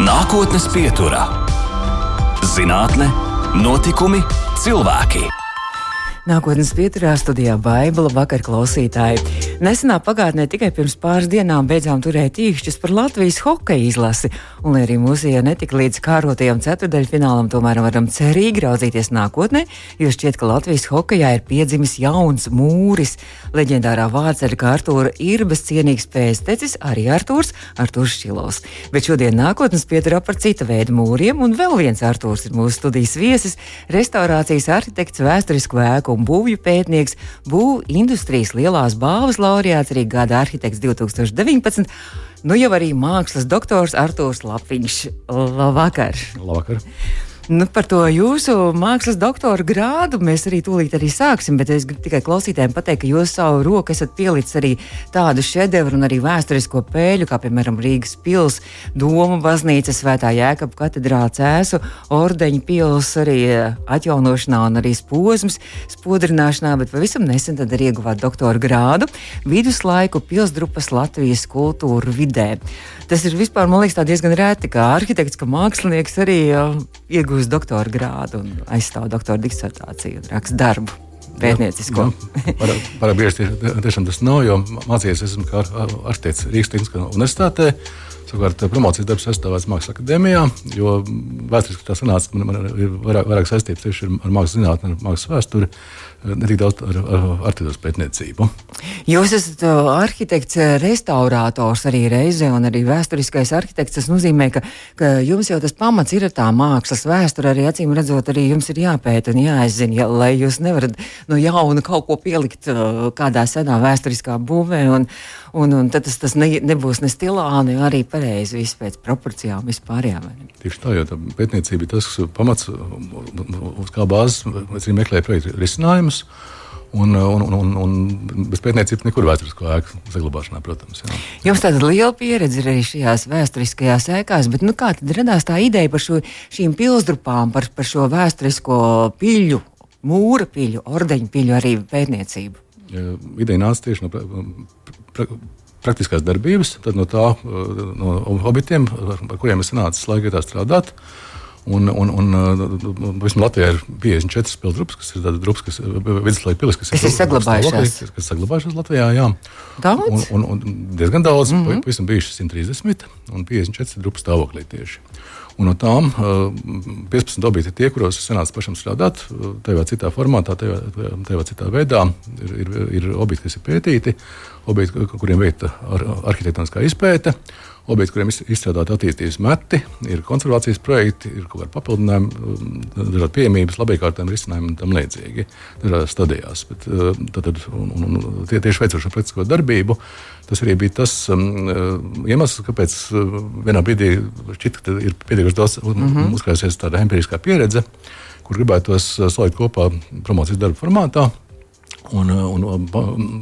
Nākotnes pieturā - zinātne, notikumi, cilvēki. Nākotnes pieturā studijā Baibula vakar klausītāji. Nesenā pagātnē tikai pirms pāris dienām beidzām turēt īkšķus par Latvijas hokeja izlasi, un lai arī mūzijā netika līdz kārotajam ceturdaļfinālam, tomēr varam cerīgi raudzīties nākotnē, jo šķiet, ka Latvijas hokejā ir piedzimis jauns mūris. Leģendārā vārdsarga kā Artūra Irbas cienīgs pēctecis arī Artūrs, Artūrs Šilovs. Bet šodien nākotnes pieturā par cita veida mūriem, un vēl viens Artūrs ir mūsu studijas viesis - restaurācijas arhitekts, vēsturisku ēku un būvju pētnieks, būvju industrijas lielās bāvas laureāts, arī gada arhitekts 2019. Nu jau arī mākslas doktors Artūrs Lapiņš. Labvakar! Labvakar! Nu, par to jūsu mākslas doktora grādu mēs arī tūlīt arī sāksim, bet es gribu tikai klausītājiem pateikt, ka jūs savu roku esat pielicis arī tādu šedevru un arī vēsturisko pēļu, kā piemēram Rīgas pils, Doma baznīca, Svētā Jēkaba katedrāla cēsu, ordeņa pils arī eh, atjaunošanā un arī posms spodrināšanā, bet pavisam nesen tad arī ieguvāt doktora grādu viduslaiku pilsdrupas Latvijas kultūru vidē. Tas ir vispār, man liekas, diezgan rēti, ka arhitekts, ka mākslinieks arī uh, iegūst doktora grādu un aizstāv doktora disertāciju un raksta darbu. Pētniecisko. Pārāk bieži tiešām tas nav, jo mācījies esmu kā arhitekts Rīgas Tehniskajā universitātē. Savukārt, promocijas darbs aizstāvēts Mākslas akadēmijā, jo vēsturiski tā sanāca, ka man, man ir vairāk, vairāk saistības tieši ar, ar mākslas zinātni, ar mākslas vēsturi, ne tik daudz ar, ar arhitektūras pētniecību. Jūs esat arhitekts, restaurātors arī reizē, un arī vēsturiskais arhitekts. Tas nozīmē, ka, ka jums jau tas pamats ir tā mākslas vēsture, arī acīm redzot, arī jums ir jāpēta un jāizzina, ja, lai jūs nevarat no jauna kaut ko pielikt kādā senā vēsturiskā būvē. Un, un, un tad tas, tas ne, nebūs ne stilā, ne arī pareizi viss pēc proporcijām vispārējām. Tieši tā, jo tā pētniecība ir tas pamats, uz kā bāzes mēs arī meklējam projektu risinājumus. Un, un, un, un bez pētniecības nekur vēsturiskā ēka saglabāšanā, protams. Jā. Jums tāda liela pieredze ir arī šajās vēsturiskajās ēkās, bet nu, kā tad radās tā ideja par šo, šīm pilsdrupām, par, par šo vēsturisko piļu, mūra piļu, ordeņu piļu arī pētniecību? Ja, ideja nāca tieši no praktiskās darbības, tad no tā, no objektiem, ar kuriem es nācu laikā strādāt. Un, un, un, un vismaz Latvijā ir 54 spēļu drupas, kas ir tādas drupas, kas viduslaika pilis, kas, kas ir saglabājušās. Kas, kas saglabājušās Latvijā, jā. Daudz? Un, un, un diezgan daudz, mm -hmm. pavisam bijuši 130 un 54 drupas stāvoklī tieši. Un no tām uh, 15 objekti ir tie, kuros es senācu pašam strādāt, tajā vai citā formātā, tajā, tajā citā veidā. Ir, ir, ir objekti, kas ir pētīti, objekti, kuriem veikta ar, arhitektoniskā izpēta objekti, kuriem izstrādāti attīstības meti, ir konservācijas projekti, ir kaut kādi papildinājumi, dažādi pieejamības, labiekārtējumi, risinājumi un tam līdzīgi. Dažādās stadijās. Bet, tad, tad, un, un, tie tieši veicot šo praktisko darbību, tas arī bija tas um, iemesls, kāpēc vienā brīdī šķiet, ka ir pietiekami daudz mm -hmm. uzkrājusies tāda empiriskā pieredze, kur gribētu tos salikt kopā promocijas darba formātā. Un, un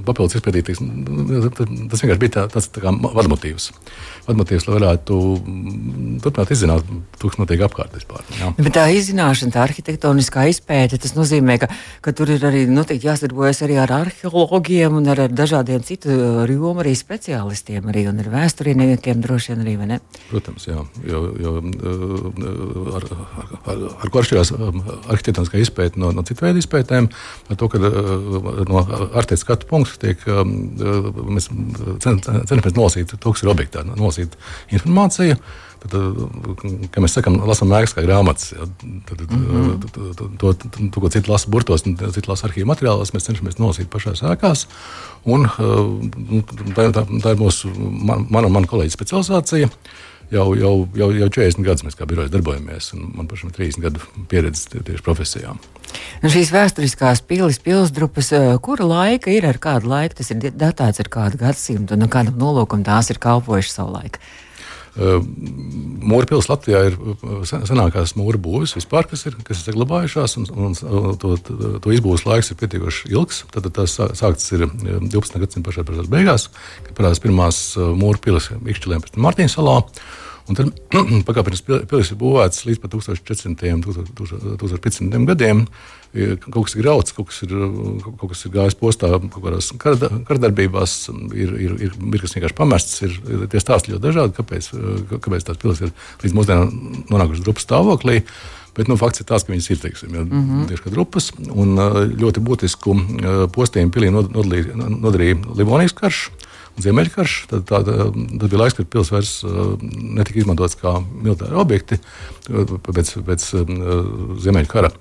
papildus izpētīt, tas vienkārši bija tā, tāds tā kā vadmotīvs vadmotīvs, lai varētu mm, turpināt izzināt, kas notiek apkārt vispār. Jā. Bet tā izzināšana, tā arhitektoniskā izpēte, tas nozīmē, ka, ka tur ir arī noteikti jāsadarbojas arī ar arheologiem un ar, ar dažādiem citu jomu arī speciālistiem, arī un ar vēsturniekiem droši vien arī, vai ne? Protams, jā, jo, jo uh, ar, ar, ar, ar ko atšķirās um, arhitektoniskā izpēte no, no citu veidu izpētēm, ar to, ka uh, no arhitekta skatu punkta tiek, um, uh, mēs cenšamies nolasīt to, kas ir objektā, nolasīt informāciju. Tad, kā mēs sakām, lasām ēkas kā grāmatas. Ja, tad, to, ko citi lasa burtos, citi lasa arhīvu materiālos, mēs cenšamies nolasīt pašās ēkās. Un, tā, tā, tā ir mūsu, man, man un mana kolēģa specializācija. Jau, jau, jau, jau 40 gadus mēs kā birojas darbojamies, un man pašam ir 30 gadu pieredze tieši profesijā. Un šīs vēsturiskās pilis, pilsdrupas, kura laika ir ar kādu laiku, tas ir datēts ar kādu gadsimtu, un kādam nolūkam tās ir kalpojušas savu laiku. Mūra pilsēta Latvijā ir senākās mūra būvis vispār, kas ir, kas ir saglabājušās, un, un to, to, izbūves laiks ir pietiekoši ilgs. Tad tas sākts ir 12. gadsimta pašā beigās, kad parādās pirmās mūra pilsētas Ikšķilēm pēc Martīnas salā. Un tad pakāpienis pilsēta ir būvēts līdz 1400. un 1500. gadiem. Kaut kas ir grauds, kaut kas ir, kaut kas ir gājis postā, kaut kādās kardarbībās, ir, ir, ir, ir kas vienkārši pamests. Ir, tie stāsti ļoti dažādi, kāpēc, kāpēc tās pilsētas ir līdz mūsdienām nonākušas drupas stāvoklī. Bet nu, fakts ir tas, ka viņas ir teiksim, ja, mm -hmm. tieši kā drupas. Un ļoti būtisku postījumu pilī nodarīja Livonijas karš. Ziemeļkarš. Tad, tā, tad bija laiks, kad pilsēta vairs netika izmantots kā militāra objekti pēc, pēc Ziemeļkara.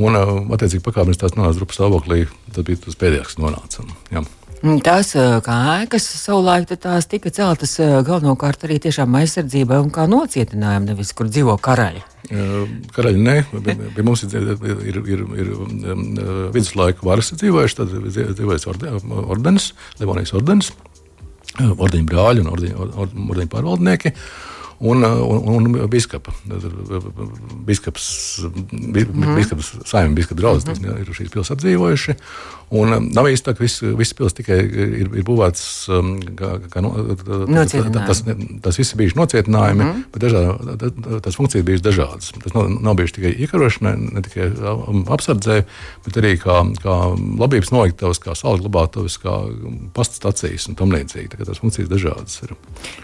Un, attiecīgi, pakāpienis tās nonāca drupas stāvoklī, tad bija tas pēdējais, kas nonāca. Jā. Mm, tās kā ēkas savulaik tās tika celtas galvenokārt arī tiešām aizsardzībai un kā nocietinājumi, nevis kur dzīvo karaļi. Karaļi nē, pie mums ir, ir, ir, ir viduslaika varas dzīvojuši, tad dzīvojas ordenis, Livonijas ordenis ordeņa brāļi un ordeņa, ordeņa pārvaldnieki. Un, un, un biskapa. Biskaps, mhm. biskaps saimnieks, biskapa draugs mm -hmm. ir šīs pilsētas apdzīvojuši. Un um, nav īsti tā, ka viss, viss pilsēta tikai ir, ir būvēts um, kā, kā no, tas, tas viss ir bijis nocietinājumi, mm -hmm. bet dažādi, tas funkcijas bijušas dažādas. Tas nav, nav bijis tikai iekarošana, ne, tikai um, apsardzē, bet arī kā, kā labības noliktavas, kā salu glabātavas, kā pasta stacijas un tam līdzīgi. Tas funkcijas dažādas ir.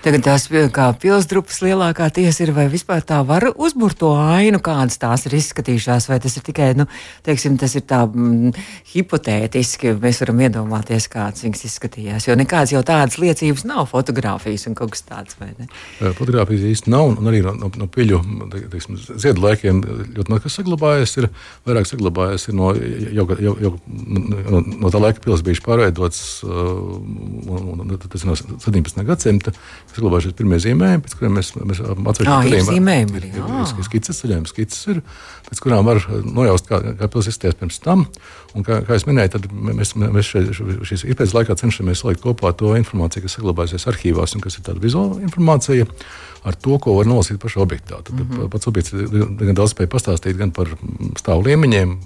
Tagad tās kā pilsdrupas lielākā tiesa ir, vai vispār tā var uzburt to ainu, kādas tās ir izskatījušās, vai tas ir tikai, nu, teiksim, tas ir tā mm, hipotēti teorētiski mēs varam iedomāties, kāds viņas izskatījās. Jo nekādas jau tādas liecības nav, fotografijas un kaut kas tāds. Fotogrāfijas īsti nav, un arī no, no, no piļu teiksim, ziedu laikiem ļoti maz kas saglabājies. Ir vairāk saglabājies ir no, jau, jau, jau, no, no tā laika pilsētas bijuši pārveidots, tas no 17. gadsimta. Saglabājušies pirmie zīmējumi, pēc kuriem mēs, mēs atsevišķi zīmējumi. Ir, ir skices, ceļojuma skices ir, pēc kurām var nojaust, kā, kā pilsēta izskatījās pirms tam. Un, kā, kā jau minēju, mēs, mēs šeit, šīs izpētes laikā cenšamies salikt kopā to informāciju, kas saglabājusies arhīvās un kas ir tāda vizuāla informācija ar to, ko var nolasīt pašā objektā. Tad mm -hmm. pats objekts gan daudz spēja pastāstīt gan par stāvu līmeņiem,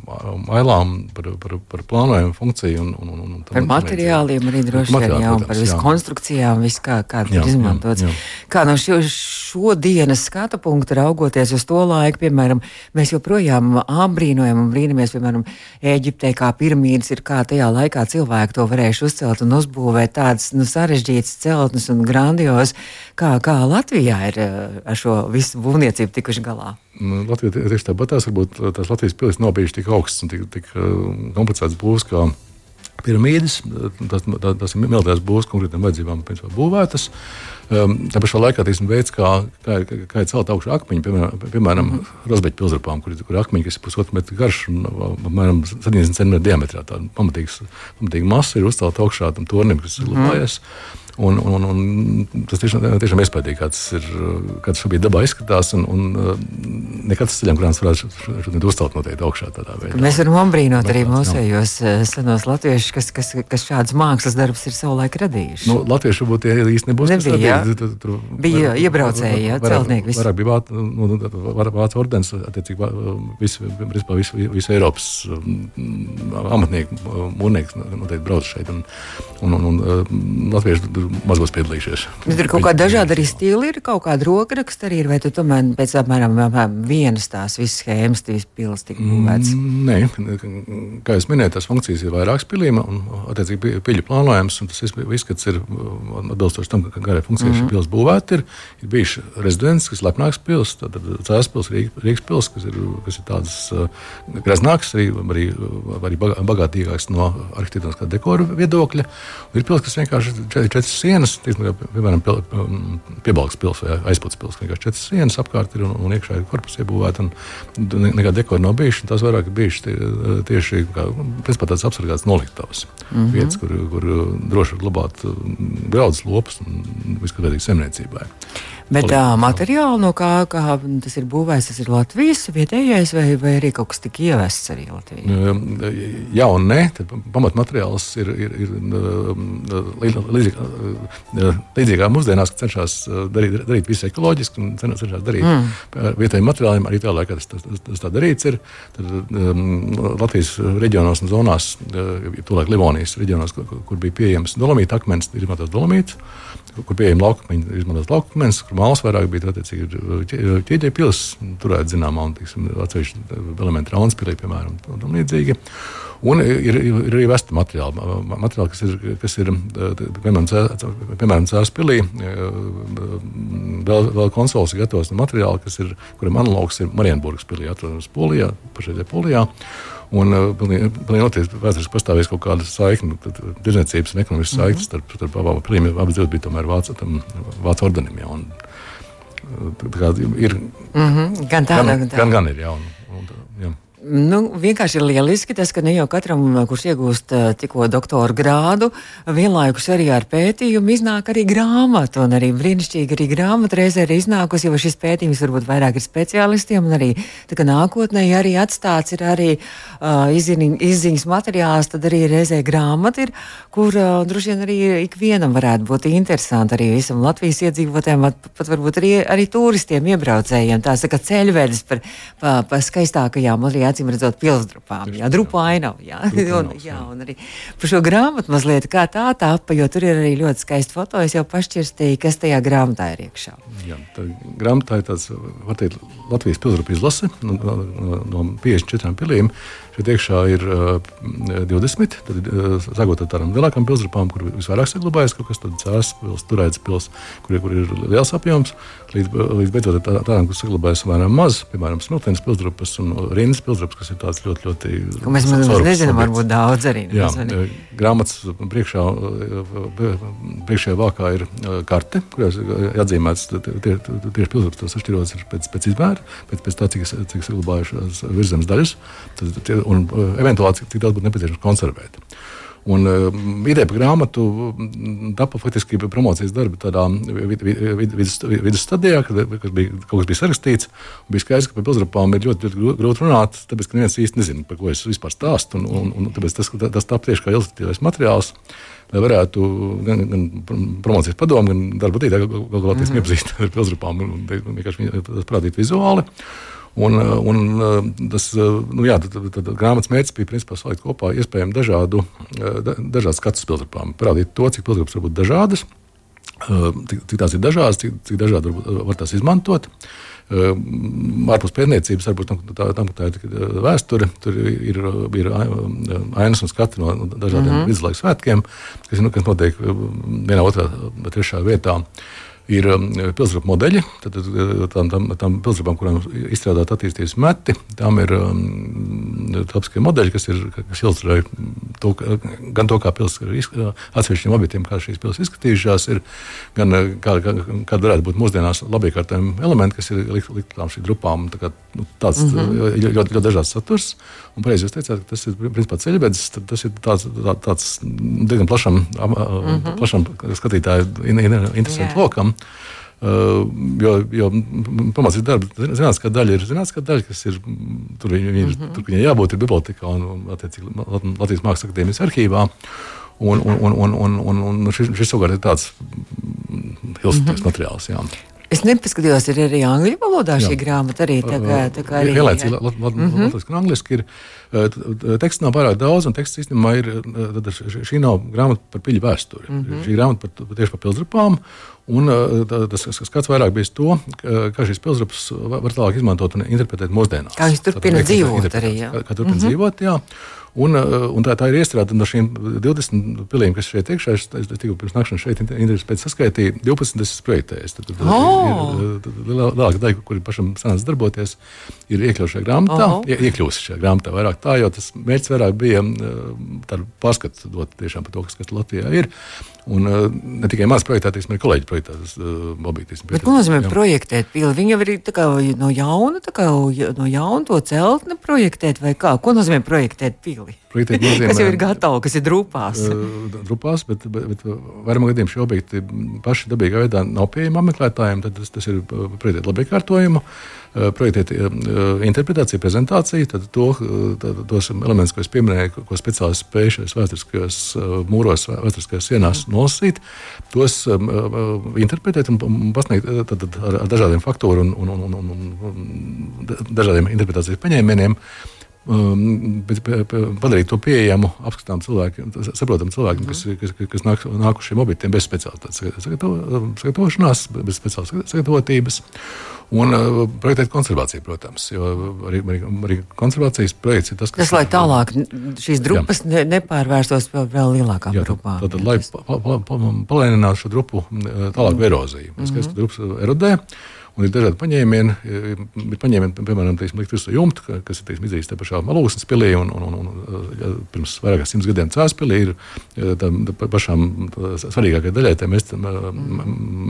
ailām, par, par, par plānojumu funkciju. Un, un, un, par materiāliem arī droši vien, jā, un par visu konstrukcijām, visu kā, kā jā, ir izmantots. Jā, jā. Kā no šo, šodienas skatu punkta raugoties uz to laiku, piemēram, mēs joprojām apbrīnojam un brīnamies, piemēram, Ēģiptē, kā piramīdas ir, kā tajā laikā cilvēki to varējuši uzcelt un uzbūvēt tādas nu, sarežģītas celtnes un grandios, kā, kā Latvijā ir eh, ar šo visu būvniecību tikuši galā? Nu, Latvija tieši tāpat tās varbūt tās Latvijas pilsētas nav bijušas tik augstas un tik, tik eh, komplicētas būvs kā piramīdas. Tas, tas, tas ir militārs būvs konkrētām vajadzībām būvētas. Um, tā pašā laikā tas veids, kā, kā, kā ir celt augšā akmeņi, piemēram, piemēram mm -hmm. Rozbeļa pilsētām, kur, kur akmeņi, kas ir pusotru metru garš un apmēram 70 cm diametrā. Tāda pamatīga masa ir uzcelta augšā tam tornim, kas ir. Mm -hmm. Un, un, un, un tas tiešām, tiešām iespaidīgi, kāds ir, kāds šobrīd dabā izskatās. Un, un uh, nekāds ceļš, kurās varētu šodien uzcelt noteikti augšā. Mēs varam apbrīnot arī mūsējos uh, senos latviešus, kas, kas, kas šādas mākslas darbus ir savulaik radījuši. Nu, latvieši varbūt tie īsti nebūs. Nebija. Tur, tur, bija iebraucēji, jā, celtnieki. Vairāk bija vācu nu, nu vāc ordens, attiecīgi visu, visu, visu, Eiropas um, amatnieku, mūrnieks noteikti brauc šeit. Un, un, un, un latvieši tur maz būs piedalījušies. Tur ir kaut kāda dažāda arī stila, ir kaut kāda rokraksta arī, vai tu tomēr pēc apmēram, apmēram vienas tās visas schēmas, tīs pilas tika būvēts? Mm, nē, kā es minēju, tās funkcijas ir vairākas pilīm un, attiecīgi, piļu plānojums, un tas izskats ir atbilstoši tam, ka kārai funkcijai mm -hmm. šī pils būvēta ir. Ir bijuši rezidents, kas ir lepnāks pils, tad Cēspils, Rīgas pils, kas ir, kas ir tāds uh, greznāks, arī, arī, arī bagātīgāks no arhitektūras dekora viedokļa. Un ir pils, kas vienkārši četras sienas, piemēram, um, piebalgs pilsēta aizpūtas pilsēta. Vienkārši četras sienas apkārt ir un, un iekšā ir korpus iebūvēta. Nekāda dekora nav bijusi. Tās vairāk ir bijušas tie, tieši tādas apsargātas noliktavas. Mm -hmm. Vietas, kur, kur droši var glabāt graudas um, lopus un visu, kas vajadzīgs zemniecībai. Bet tā materiāli, no kā, kā tas ir būvēts, tas ir Latvijas vietējais vai, vai arī kaut kas tika ievests arī Latvijā? Jā, un nē, pamatmateriāls ir, ir, ir līdzīga, līdzīgā mūsdienās, ka cenšas darīt, darīt visu ekoloģiski un cenšas darīt mm. vietējiem materiāliem. Arī tā laikā tas, tas, tas, tas tā darīts ir. Tad, um, Latvijas reģionos un zonās, tūlēk Livonijas reģionos, kur, kur bija pieejams dolomīta akmens, ir izmantots dolomīts kur pieejama laukakmeņa, izmantot laukakmeņus, kur māls vairāk bija ķieģeļa pilsēta, turēt zināmā un atsevišķi elementi Raunspīlī, piemēram, un tam līdzīgi. Un ir, ir arī vesta materiāli, materiāli kas ir, kas ir piemēram, Cēlspīlī. Vēl, vēl konsoles ir gatavs no materiāla, kas ir, kuriem analogs ir Marienburgas pilī, atrodams Polijā, pašreizē Polijā. Un pilnīgi noteikti vēsturiski pastāvēs kaut kāda saikne, tirdzniecības un ekonomiskas mm -hmm. saiknes starp, starp abām pilīm. Abas divas bija tomēr vācu, vācu ordenim. Ja, un, tā ir, mm -hmm. Gan tāda, gan, gan tāda. Gan, gan ir, jā. Un, jā. Nu, vienkārši ir lieliski tas, ka ne jau katram, kurš iegūst uh, tikko doktora grādu, vienlaikus arī ar pētījumu iznāk arī grāmata. Un arī brīnišķīgi arī grāmata reizē ir iznākusi, jo šis pētījums varbūt vairāk ir speciālistiem un arī nākotnē arī atstāts ir arī uh, izziņ, izziņas materiāls, tad arī reizē grāmata ir, kur uh, droši vien arī ikvienam varētu būt interesanti arī visam Latvijas iedzīvotājiem, pat varbūt arī, arī turistiem, iebraucējiem. Tās tā kā ceļvedes par, pa, pa skaistākajām arī acīm redzot, pilsdrupām. Jā, drupu ainava. Jā. un, jā, un arī par šo grāmatu mazliet kā tā tāpa, jo tur ir arī ļoti skaisti foto. Es jau pašķirstīju, kas tajā grāmatā ir iekšā. Jā, tā grāmatā ir tāds, var teikt, Latvijas pilsdrupu izlase no, no, no 54 pilīm. Šeit iekšā ir uh, 20. Tad, uh, sākot ar tādām lielākām pilsētām, kur visvairāk saglabājas kaut kas tāds - cēlus pilsēta, turēts pilsēta, kur, kur ir liels apjoms, līdz, līdz beidzot tā, tādām, kas saglabājas vairāk maz, piemēram, smiltenes pilsētas un rindas pilsētas, kas ir tāds ļoti, ļoti. Ko mēs mazliet nezinām, varbūt daudz arī. Jā, grāmatas priekšā, priekšējā vākā ir karte, kurās atzīmēts tieši pilsētas, tas atšķirots pēc, pēc izmēra, pēc, pēc tā, cik, cik saglabājušās virzemes daļas. Tad, tie, un uh, eventuāli cik, daudz būtu nepieciešams konservēt. Un uh, ideja par grāmatu mm, tapa faktiski promocijas darba tādā vid, vid, vid, vidus, vidus stadijā, kad, kad bija, kaut kas bija sarakstīts. Bija skaidrs, ka par pilsrapām ir ļoti, ļoti grūti runāt, tāpēc, ka neviens īsti nezina, par ko es vispār stāstu. Un, un, un tāpēc tas, tas tapa tieši kā ilustratīvais materiāls, lai varētu gan, gan promocijas padomu, gan darba tīklā galu galā mm iepazīstināt ar pilsrapām un vienkārši parādīt vizuāli. Un, uh, un uh, tas uh, nu, jā, tad, tad, tad grāmatas mērķis bija principā salikt kopā iespējami dažādu, dažādas skatu pilsētām, parādīt to, cik pilsētas var būt dažādas, cik, cik tās ir dažādas, cik, cik dažādi var, var tās izmantot. Ārpus pētniecības, varbūt tā, tam, tā ir vēsture, tur ir, ir ainas un skati no dažādiem mm -hmm. viduslaiku svētkiem, kas, nu, kas notiek vienā, otrā, trešā vietā. Uh, ir um, pilsētu modeļi. Tad, tām, tām, tām pilsētām, kurām izstrādāt attīstības meti, tām ir um, tāpskie modeļi, kas, ir, kas ilustrē to, gan to, kā pilsēta atsevišķiem objektiem, kā šīs pilsētas izskatījušās, ir, gan kā, kā, kāda varētu būt mūsdienās labi iekārtojami elementi, kas ir likt likt tām šīm grupām. Tā kā, nu, tāds mm -hmm. ļoti, ļoti, ļoti dažāds saturs. Un pareizi jūs teicāt, ka tas ir principā ceļvedis, tas ir tāds, tā, tāds diezgan plašam, mm -hmm. plašam skatītāju interesantam lokam. Uh, jo, jo pamācības darba zinātniskā daļa ir zinātniskā daļa, kas ir tur, viņi, ir, mm -hmm. tur viņai jābūt bibliotekā un, un Latvijas Mākslas akadēmijas arhīvā. Un, un, un, un, un, un, un šis, šis savukārt ir tāds ilgstošs mm -hmm. materiāls. Jā. Es nepaskatījos, ir arī angļu valodā šī Jā. grāmata. Arī, tā kā, tā kā arī, Vienlaicīgi, latviešu un angliski ir. Teksts nav pārāk daudz, un teksts īstenībā ir. Šī nav grāmata par piļu vēsturi. Mm -hmm. Šī grāmata par, tieši par pilsdrupām. Un tas skats vairāk bija to, kā šīs pilsdrupas var tālāk izmantot un interpretēt mūsdienās. Kā viņas turpina dzīvot arī. Jā. Kā, kā turpina mm -hmm. dzīvot, jā. Un, uh, un tā, tā ir iestrādāta no šīm 20 pilīm, kas šeit iekšā. Es, es tikko pirms nakšanas šeit intervijā pēc saskaitīju 12 es projektēju. Tad, tad, oh. ir, lielākā daļa, kur ir pašam sanācis darboties, ir iekļauts šajā grāmatā. Oh. Ie, iekļūst šajā grāmatā vairāk tā, jo tas mērķis vairāk bija pārskatu dot tiešām par to, kas, kas Latvijā ir. Un uh, ne tikai mans projektā, teiksim, arī kolēģi projektā. Tas, uh, mobilītis, Bet, ko nozīmē jā. projektēt pili? Viņa arī no jauna, kā, no jauna to celtni projektēt vai kā? Ko nozīmē projektēt pili? Nozīmē, kas jau ir gatavi, kas ir drupās. Uh, drupās, bet, bet, bet vairumā gadījumā šie objekti paši dabīgā veidā nav pieejami apmeklētājiem. Tad tas, tas ir projektēt labi kārtojumu. Uh, projektēt uh, interpretāciju, prezentāciju, tad to, tad, tos elementus, ko es pieminēju, ko speciālisti spēj šajos vēsturiskajos mūros, vēsturiskajās sienās nolasīt, tos um, interpretēt un pasniegt tad, tad, ar dažādiem faktoriem un, un, un, un, un dažādiem interpretācijas paņēmieniem um, padarīt to pieejamu, apskatām cilvēkiem, saprotam cilvēkiem, kas, kas, kas nāk, nāk uz šiem objektiem bez speciālitātes sagatavošanās, bez speciālas sagatavotības. Un uh, projektēt konservāciju, protams, jo arī, arī, konservācijas projekts ir tas, kas. Tas, lai tālāk šīs drupas jā. nepārvērstos vēl, vēl lielākā jā, grupā. Tātad, lai pa, pa, pa, palēninātu šo drupu tālāku eroziju. Mēs mm -hmm. skatāmies, ka drupas erodē. Un ir dažādi paņēmieni. Ir paņēmieni, piemēram, virsū jumtu, kas ir teiksim, izdarīts te pašā malūsnes pilī. Un, un, un, un, ja pirms vairāk kā simts gadiem cēlās pilī ir tā, tā pašām svarīgākajai daļai, tā mest,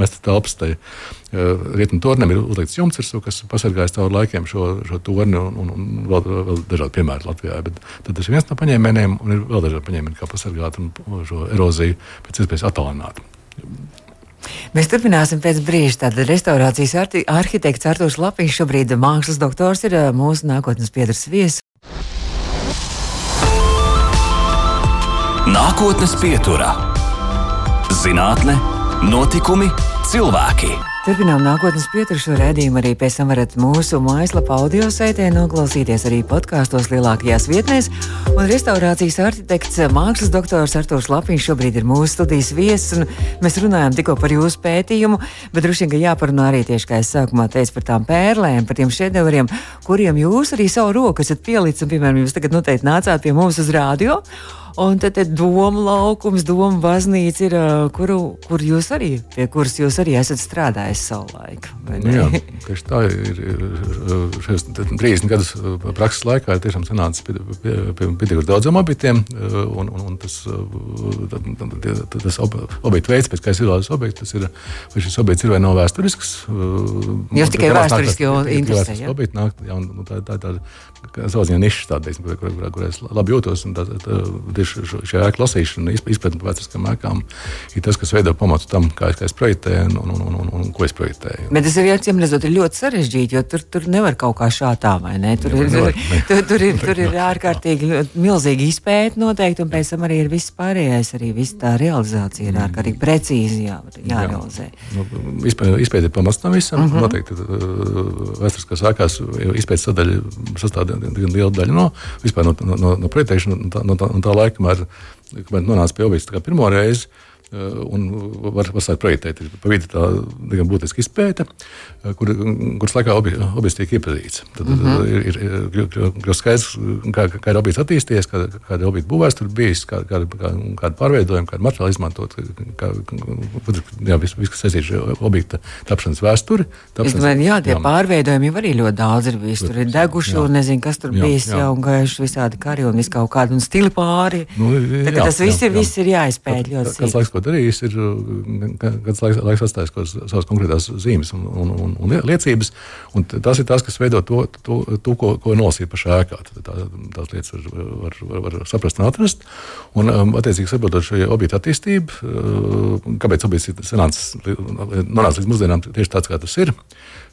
mest telpas, tai rietumu tornim ir uzlikts jumts, virsū, kas pasargājas cauri laikiem šo, šo torni un, un, un vēl, vēl dažādi piemēri Latvijā. Bet tas ir viens no paņēmieniem, un ir vēl dažādi paņēmieni, kā pasargāt šo eroziju pēc iespējas attālināt. Mēs turpināsim pēc brīža. Tātad restaurācijas arhitekts Artūrs Lapiņš, šobrīd mākslas doktors, ir mūsu nākotnes piedras viesis. Nākotnes pieturā - zinātne, notikumi, cilvēki. Turpinām nākotnes pieturšu redzējumu. Arī pēc tam varat mūsu mājaslapā audio saitē noklausīties arī podkāstos lielākajās vietnēs. Un restaurācijas arhitekts, mākslas doktors Artūrs Lapiņš šobrīd ir mūsu studijas viesis. Mēs runājam tikko par jūsu pētījumu, bet droši vien jāparunā arī tieši, kā es sākumā teicu, par tām pērlēm, par tiem šedevriem, kuriem jūs arī savu roku esat pielicis. Piemēram, jūs tagad noteikti nācāt pie mums uz rādio. Un tad doma laukums, doma baznīca ir, kuru, kur jūs arī, pie kuras jūs arī esat strādājis savulaik. Nu, jā, tieši tā ir. Šajos 30 gadus prakses laikā ir tiešām sanācis pie, pie, pie pietiekami daudziem objektiem, un, un, un tas, tas objektu veids, pēc kā es izvēlos objektu, tas ir, vai šis objekts ir vai nav vēsturisks. Jūs tikai vēsturiski jau interesē. Ja? Tā, tā, tā, tā savā ziņā nišas, tāda, kur, kur, kur, kur es labi jūtos. Tā, tā, tieši šajā ēku lasīšana, izpratne par vēsturiskām ēkām, ir tas, kas veido pamatu tam, kā es, kā es projektēju un, un, un, un, un ko es projektēju. Bet tas ir jāatzīm, redzot, ir ļoti sarežģīti, jo tur, tur nevar kaut kā šā tā, vai ne? Tur, ir, tur, tur, tur ir, tur ir ārkārtīgi milzīgi izpēta noteikti, un pēc tam arī ir viss pārējais, arī viss tā realizācija ir ārkārtīgi precīzi jā, jārealizē. Jā. Nu, izpēta ir pamats tam visam. Uh mhm. -huh. Noteikti uh, vēsturiskās ēkās izpētes sadaļa sastāv diezgan liela daļa no, no, no, no projektēšanas, no, no, no tā laika kamēr, kamēr nonāca pie objekta pirmo reizi. Eh, un var, var sākt projektēt. Pa vidu tā diezgan būtiska izpēta, eh, kur, kuras laikā objekts tiek iepazīts. Tad mm -hmm. ir, ir kļūst skaidrs, kā, kā ir objekts attīstījies, kā, kāda objekta būvēsture bijis, kā, kā, kā, kāda pārveidojuma, kāda materiāla izmantot, kā, jā, viss, vis, kas saistīts ar objekta tapšanas vēsturi. Tapšanas, domāju, jā, tie jā. pārveidojumi jau arī ļoti daudz ir bijis. Tur ir deguši, jā. un nezinu, kas tur jā, bijis, jā. jau gājuši visādi kari un visu kaut kādu un stili pāri. Nu, jā, tā, tas viss jā, ir, jā. viss ir jāizpēt ļoti sīk darījis, ir kāds laiks, laiks atstājis savas konkrētās zīmes un, un, un, un liecības. Un tas ir tas, kas veido to, to, to ko, ko nolasīt pašā ēkā. Tā, tās lietas var, var, var, var saprast un atrast. Un, um, attiecīgi, saprotot šo objektu attīstību, uh, kāpēc objekts ir nonācis līdz mūsdienām tieši tāds, kā tas ir.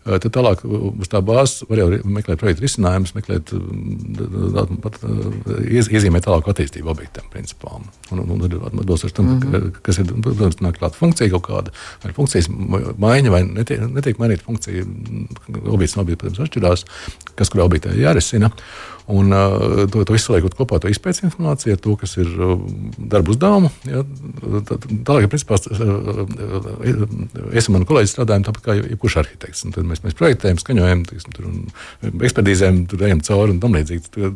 Tad tālāk uz tā bāzes var jau meklēt projektu risinājumus, meklēt, pat, iezīmēt tālāku attīstību objektam, principā. Un, un, un atbilstoši tam, mm -hmm. kas ir, protams, nāk klāt funkcija kaut kāda, vai funkcijas maiņa, vai netiek, netiek mainīta funkcija, objekts no objekta, protams, atšķirās, kas kurā objektā jārisina. Un uh, to, to visu liekot kopā, to izpētes informāciju, to, kas ir uh, darba uzdevumu. Ja, Tālāk, principā, es un mani kolēģi strādājam tāpat kā jebkurš arhitekts. Un tad mēs, mēs projektējam, skaņojam, tiksim, tur, ekspertīzēm, tur ejam cauri un tam līdzīgi.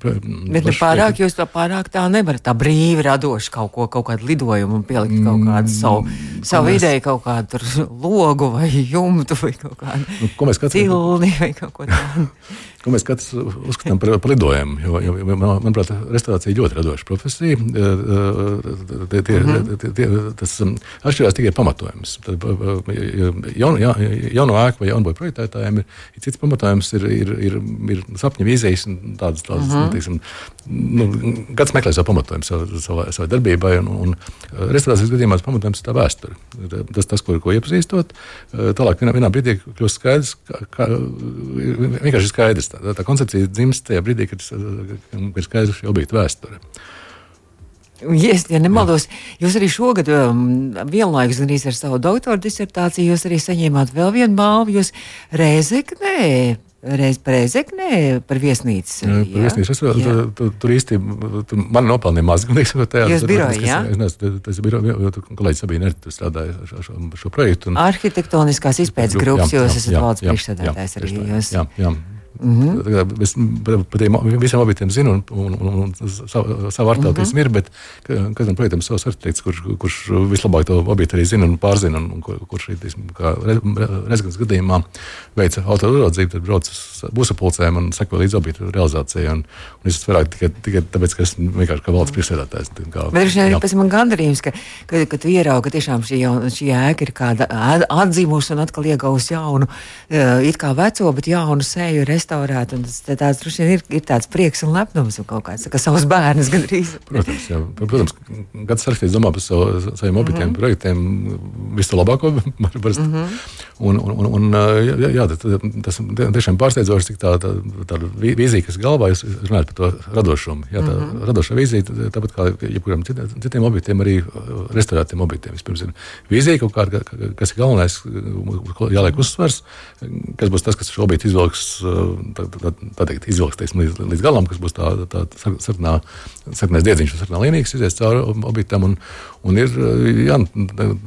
Bet ne pārāk, jūs to pārāk tā nevarat tā brīvi radoši kaut ko, kaut kādu lidojumu un pielikt kaut kādu mm, savu, mm, savu mēs... ideju, kaut kādu logu vai jumtu vai kaut kādu nu, cilni vai kaut ko tādu. ko mēs katrs uzskatām par, par lidojumu. Jo, jo, jo, manuprāt, restorācija ir ļoti radoša profesija. Tie, tie, mm -hmm. tie, tie, tas um, atšķirās tikai pamatojums. Jaunu, ja, jauno ēku vai jaunu projektētājiem ir, ir cits pamatojums, ir, ir, ir, ir sapņu vīzijas un tādas. tādas mm -hmm. teiksim, nu, Kāds meklē savu pamatojumu savai, savai, darbībai, un, un restorācijas gadījumā pamatojums ir tā vēsture. Tas, tas ko, ko iepazīstot, tālāk vienā, vienā brīdī kļūst skaidrs, kā, kā, vienkārši skaidrs tā, tā koncepcija dzimst tajā brīdī, kad ir skaidrs šī objekta vēsture. Ja es ja nemaldos, jūs arī šogad um, vienlaikus arī ar savu doktora disertāciju, jūs arī saņēmāt vēl vienu balvu. Jūs Rēzeknē reiz Rezeknē, par viesnīcu. Jā, par viesnīcu. Es, tu, tu, tur īsti tu, man nopelnīja maz, gan liekas, tajā. Jūs biroja, jā? Es neesmu, tas ir biroja, jo tu kolēģis Sabīna arī strādāja ar šo, šo projektu. Un, Arhitektoniskās izpētes grupas, jūs esat valsts priekšsēdētājs arī. Jūs. Jā, jā. Mm -hmm. Es par tiem visiem objektiem zinu, un, un, un, un savu, savu arhitektismu mm -hmm. ir, bet katram projektam ir savs arhitekts, kurš, kurš vislabāk to objektu arī zina un pārzina, un, un kurš arī, rezidents gadījumā, veica autorodzību, tad brauc uz būsapulcēm un seko līdz objektu realizācijai. Un, un es vairāk tikai, tikai tāpēc, ka esmu vienkārši kā valsts priekšsēdētājs. Bet viņš arī pēc man gandarījums, ka, ka, ka tu ieraugi, ka tiešām šī, jaun, šī ēka ir kāda atzīmusi un atkal iegūst jaunu, it kā veco, bet jaunu seju restaurēt. Tas tāds droši ir, ir tāds prieks un lepnums un kaut kāds kā savs bērns gandrīz. Protams, jā, protams kāds arhitekts domā par savu, saviem objektiem, mm -hmm. projektiem visu labāko. mm -hmm. un, un, un, jā, jā, tas tiešām pārsteidzoši, cik tā, tā, tā vīzija, kas galvā, jūs runājat par to radošumu. Jā, tā mm -hmm. radošā vīzija, tāpat kā jebkuram citiem objektiem, arī restaurētiem objektiem. Vispirms ir vīzija kaut kāda, kas ir galvenais, jāliek uzsvers, kas būs tas, kas šo objektu izvilks tā, tā, tā teikt, izvilks teiksim, līdz, līdz galam, kas būs tā, tā, tā sarkanā, sarkanais diedziņš, sarkanā līnija, kas izies cauri objektam. Un, un ir, jā,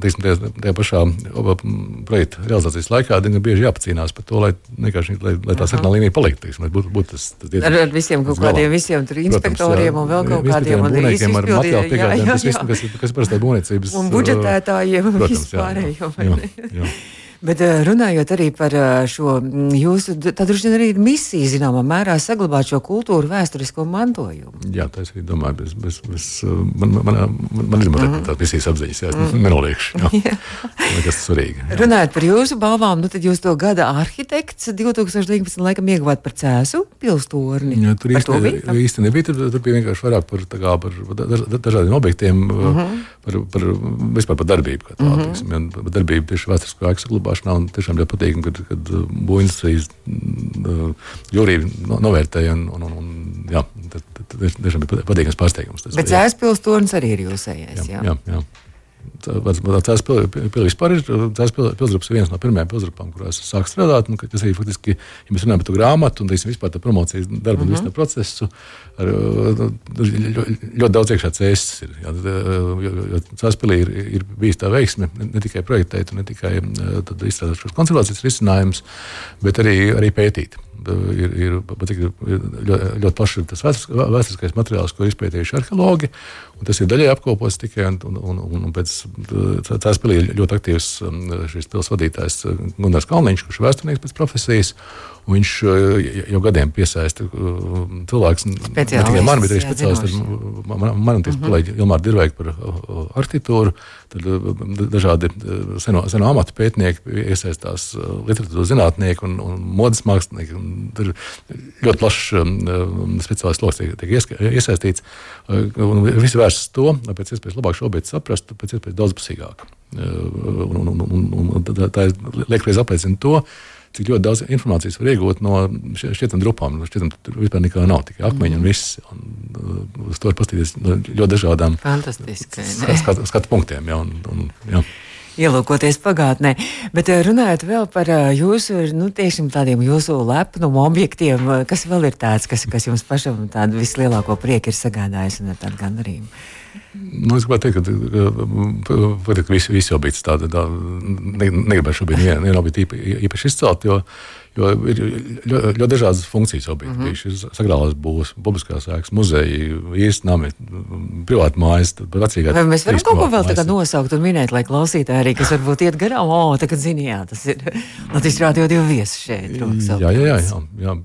teiksim, tajā, tajā pašā projekta realizācijas laikā diezgan bieži jāpacīnās par to, lai, lai, lai tā sarkanā līnija paliktu. Teiksim, lai būtu, būtu tas, tas diedziņš, ar, ar visiem kaut kādiem visiem tur inspektoriem Protams, un vēl kaut kādiem būvniekiem ar materiālu piegādēm, kas, kas, kas parasti būvniecības. Un budžetētājiem un vispārējo. Bet eh, runājot arī par eh, šo mm, jūsu, tad droši vien arī ir misija zināmā mērā saglabāt šo kultūru vēsturisko mantojumu. Jā, tā es arī domāju. Bez, bez, bez, eh, man, man, man, man ir mm tāda misijas apziņas, jā, es mm. nenoliekšu. Jā. jā. Tas ir svarīgi. Jā. Runājot par jūsu balvām, nu tad jūs to gada arhitekts 2019. laikam ieguvāt par cēsu pilstorni. Jā, tur īsti, bija, īsti nebija, tur, tur bija vienkārši vairāk par, kā, par dažādiem objektiem, mm -hmm. par, par, vispār par darbību. Kā tā, mm -hmm. darbību tieši vēsturisko ēku saglabāšanā. Tiešām ļoti patīkami, kad, kad uh, būvniecības uh, jūrija novērtēja. Un, un, un, jā, tas tiešām bija patīkams pārsteigums. Bet Zēspils tornis arī ir jūsējais. Jā, jā. jā. Tās pilsgrupas ir viens no pirmajām pilsgrupām, kurās sāk strādāt. Un, tas arī faktiski, ja mēs runājam par to grāmatu un teiksim, vispār par promocijas darbu un mm -hmm. visu procesu, ar, ļoti, ļoti daudz iekšā cēsas ir. Jā, jo, jo Cēspilī ir, ir bijis tā veiksme ne, ne tikai projektēt, ne tikai izstrādāt šos konservācijas risinājumus, bet arī, arī pētīt ir, ir, ir ļoti, ļoti plašs tas vēsturiskais materiāls, ko ir izpētījuši arheologi. Tas ir daļai apkopots tikai un, un, un, un pēc tās pilī ļoti aktīvs um, šis pilsētas vadītājs uh, Gunārs Kalniņš, kurš ir vēsturnieks pēc profesijas. Viņš uh, jau gadiem piesaista uh, cilvēkus, ne tikai mani, bet arī speciālisti. Man, man un tieši mhm. kolēģi Ilmāra Dirveika par arhitektūru, tad dažādi seno, seno amatu pētnieki iesaistās literatūras zinātnieki un, un modes mākslinieki. Un tur ļoti plašs um, speciālistu lokus tiek, tiek iesaistīts. Un visi vērsts to, lai pēc iespējas labāk šo objektu saprastu, pēc iespējas daudzpusīgāk. Un, un, un, un, tā, tā liekais apliecina to, cik ļoti daudz informācijas var iegūt no šiem drupām. Šķietam, tur vispār nekā nav, tikai akmeņi un viss. Un, uh, uz to var paskatīties no ļoti dažādām skatu, skatu punktiem. Ja, un, un, ja. Ielūkoties pagātnē, bet uh, runājot vēl par uh, jūsu, nu, tiešām tādiem jūsu lepnumu objektiem, kas vēl ir tāds, kas, kas jums pašam tādu vislielāko prieku ir sagādājis un tādu gandarījumu. Nu, es gribētu teikt, ka, ka visi, visi objekti tādi tā, ne, negribētu šobrīd vienu objektu īpaši izcelt, jo, Jo ir ļoti, ļoti dažādas funkcijas objekti. Mm -hmm. Sagrālās būs, publiskās ēkas, muzeji, īsti nami, privāti mājas. Vai mēs varam kaut ko vēl tādu nosaukt un minēt, lai klausītāji arī, kas varbūt iet garām, o, oh, tagad zini, jā, tas ir Latvijas rādio divi viesi šeit. Jā, jā, jā, jā, jā.